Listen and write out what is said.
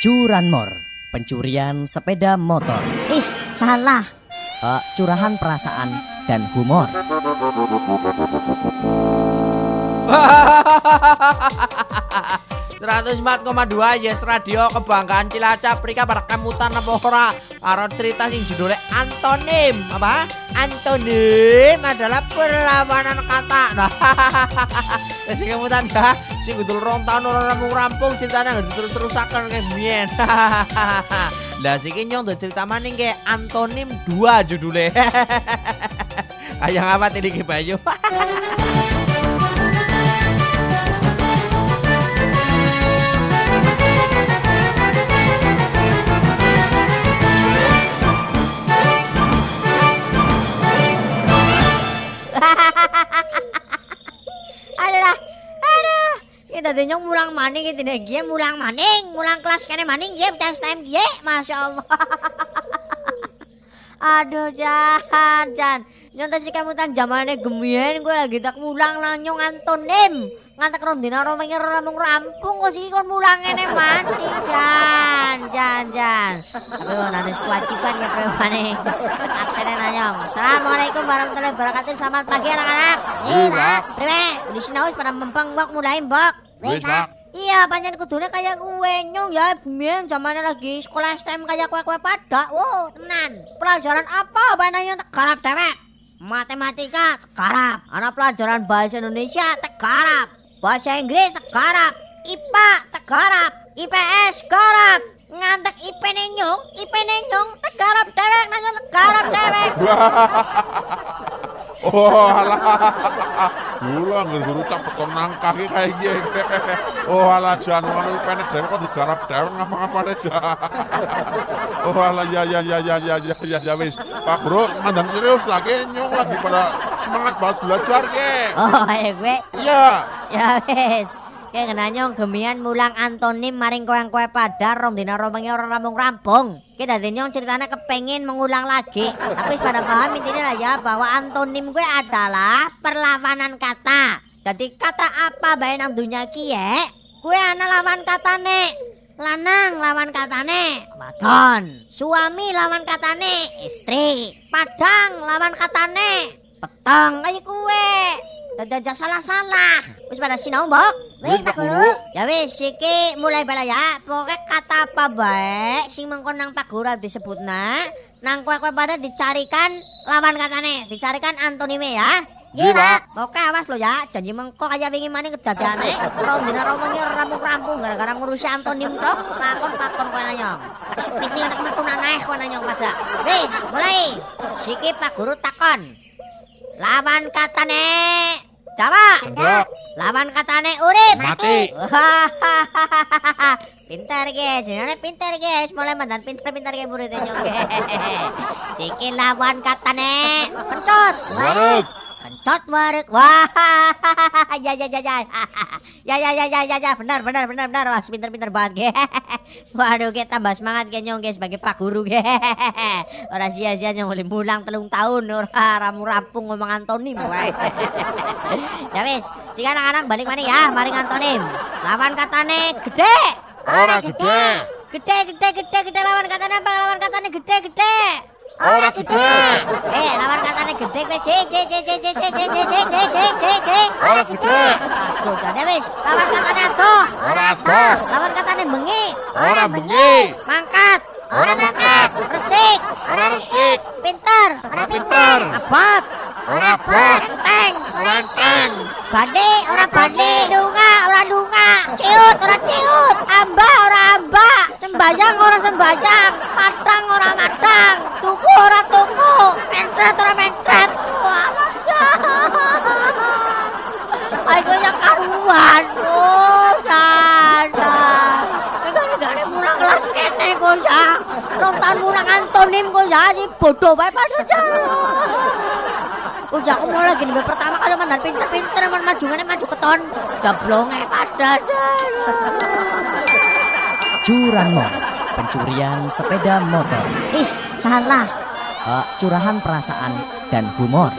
Curanmor, pencurian sepeda motor. Ih, salah. Uh, curahan perasaan dan humor. Seratus empat koma dua Yes Radio kebanggaan Cilacap. Rika pada kemutan apa ora? Karo cerita sing judulnya antonim. Apa? Antonim adalah perlawanan kata Nah Sing kemutan ya. Sing gudul rong tahun orang rampung-rampung ceritanya nggak terus-terusakan kayak mien Lah sing nyong tuh cerita maning kayak antonim dua judulnya. Ayang apa tadi ke Bayu Tadi nyong mulang maning itu nih gie mulang maning, mulang kelas kene maning gie tes time gie, masya Allah. Aduh Jan, Jan. Nyong tadi kamu tan zamannya gemien gue lagi tak mulang lah nyong antonim. Ngantek rondina romengnya rampung rampung kok sih kon mulang ini mati Jan, Jan, Jan. Tapi kok nanti kewajiban ya premane. Absennya nanyong. Assalamualaikum warahmatullahi wabarakatuh. Selamat pagi anak-anak. Iya, Pak. Prime, di sini pada mempeng mbok mulai mbok. Wis, Pak. Iya, pancen kudune kayak gue nyong ya biyen zamane lagi sekolah STM kayak kue-kue pada. Wow, temenan. Pelajaran apa yang tegarap dewek? Matematika tegarap. Ana pelajaran bahasa Indonesia tegarap. Bahasa Inggris tegarap. IPA tegarap. IPS tegarap. Ngantek IP nyong, IP nyong tegarap dewek nanya tegarap dewek. Oh ala. Gula ngger guru cap peton nangkah iki kae iki. Oh ala jan ngono penek dhewe kok digarap dhewe ngapa-ngapa jan. Oh ala ya ya ya ya ya ya ya ya wis. Pak Bro, mandang serius lagi nyung lagi pada semangat banget belajar ge. Oh eh, ae gue. Iya. Ya wis. Kayak nanyong gemian mulang antonim maring koyang kue padar rong dina rong ora rambung rampung. Kita nyong ceritanya kepengen mengulang lagi. Tapi pada paham intinya lah ya bahwa antonim gue adalah perlawanan kata. Jadi kata apa baik nang dunia kie? Gue ana lawan katane. Lanang lawan katane wadon. Suami lawan katane istri. Padang lawan katane petang kayak kue. Aja salah-salah. Wis pada sinau, Mbok. Wis, Pak Guru. Ya wis iki mulai bala ya. Pokoke kata apa baik sing mengkon nang Pak Guru disebutna, nang kowe-kowe pada dicarikan lawan katane, dicarikan antonime ya. Nggih, Pak. Awas lo ya. Janji mengko kaya wingi maning kedadiane. Rong dina romongi ora rampung-rampung gara-gara ngurusi antonim tok. Lakon-lakon kowe nanya. Sepiti untuk metu naneh kowe nanya pada. Wis, mulai. Siki Pak Guru takon. Lawan katane Jawa. Cendok. Lawan katane urip. Mati. Pintar guys, jenenge pintar guys. Mulai mandan pintar-pintar kayak muridnya nyong Siki lawan katane pencut. Waruk. Pencot warek. Wah. Ya ya ya ya. Ya ya ya ya ya ya. Benar benar benar benar. Wah, pintar-pintar banget ge. Waduh, ge tambah semangat ge nyong ge sebagai Pak Guru ge. Ora sia-sia nyong boleh mulang telung tahun ora ramu rampung ngomong antonim wae. ya wis, sing anak-anak balik mana ya, maring antonim. Lawan katane gede. Ora gede. Gede gede gede gede lawan katane apa? Lawan katane gede gede. Ora gede. Eh, lawan katane gede kowe c c c c c c c c c c c c c. Ora gede. Aduh, jane wis. Lawan katane adoh. Ora adoh. Lawan katane bengi. Ora bengi. Mangkat. Ora mangkat. Resik. Ora resik. Pinter. Ora pinter. Abot. Ora abot. Enteng. Ora enteng. Bade ora bade, dunga ora dunga, ciut ora ciut, amba ora amba, sembayang ora sembayang, matang ora ora tuku, mentret ora mentret. Wah, Ayo yang karuan, oh, jangan. Negara-negara mulang kelas kene kok ya. Nonton mulang antonim kok ya, si bodoh bae pada jalan. Udah aku mau lagi nih pertama kali mandan pinter-pinter man maju mana maju keton jablonge pada Curanmor, pencurian sepeda motor. Ih salah Uh, curahan perasaan dan humor.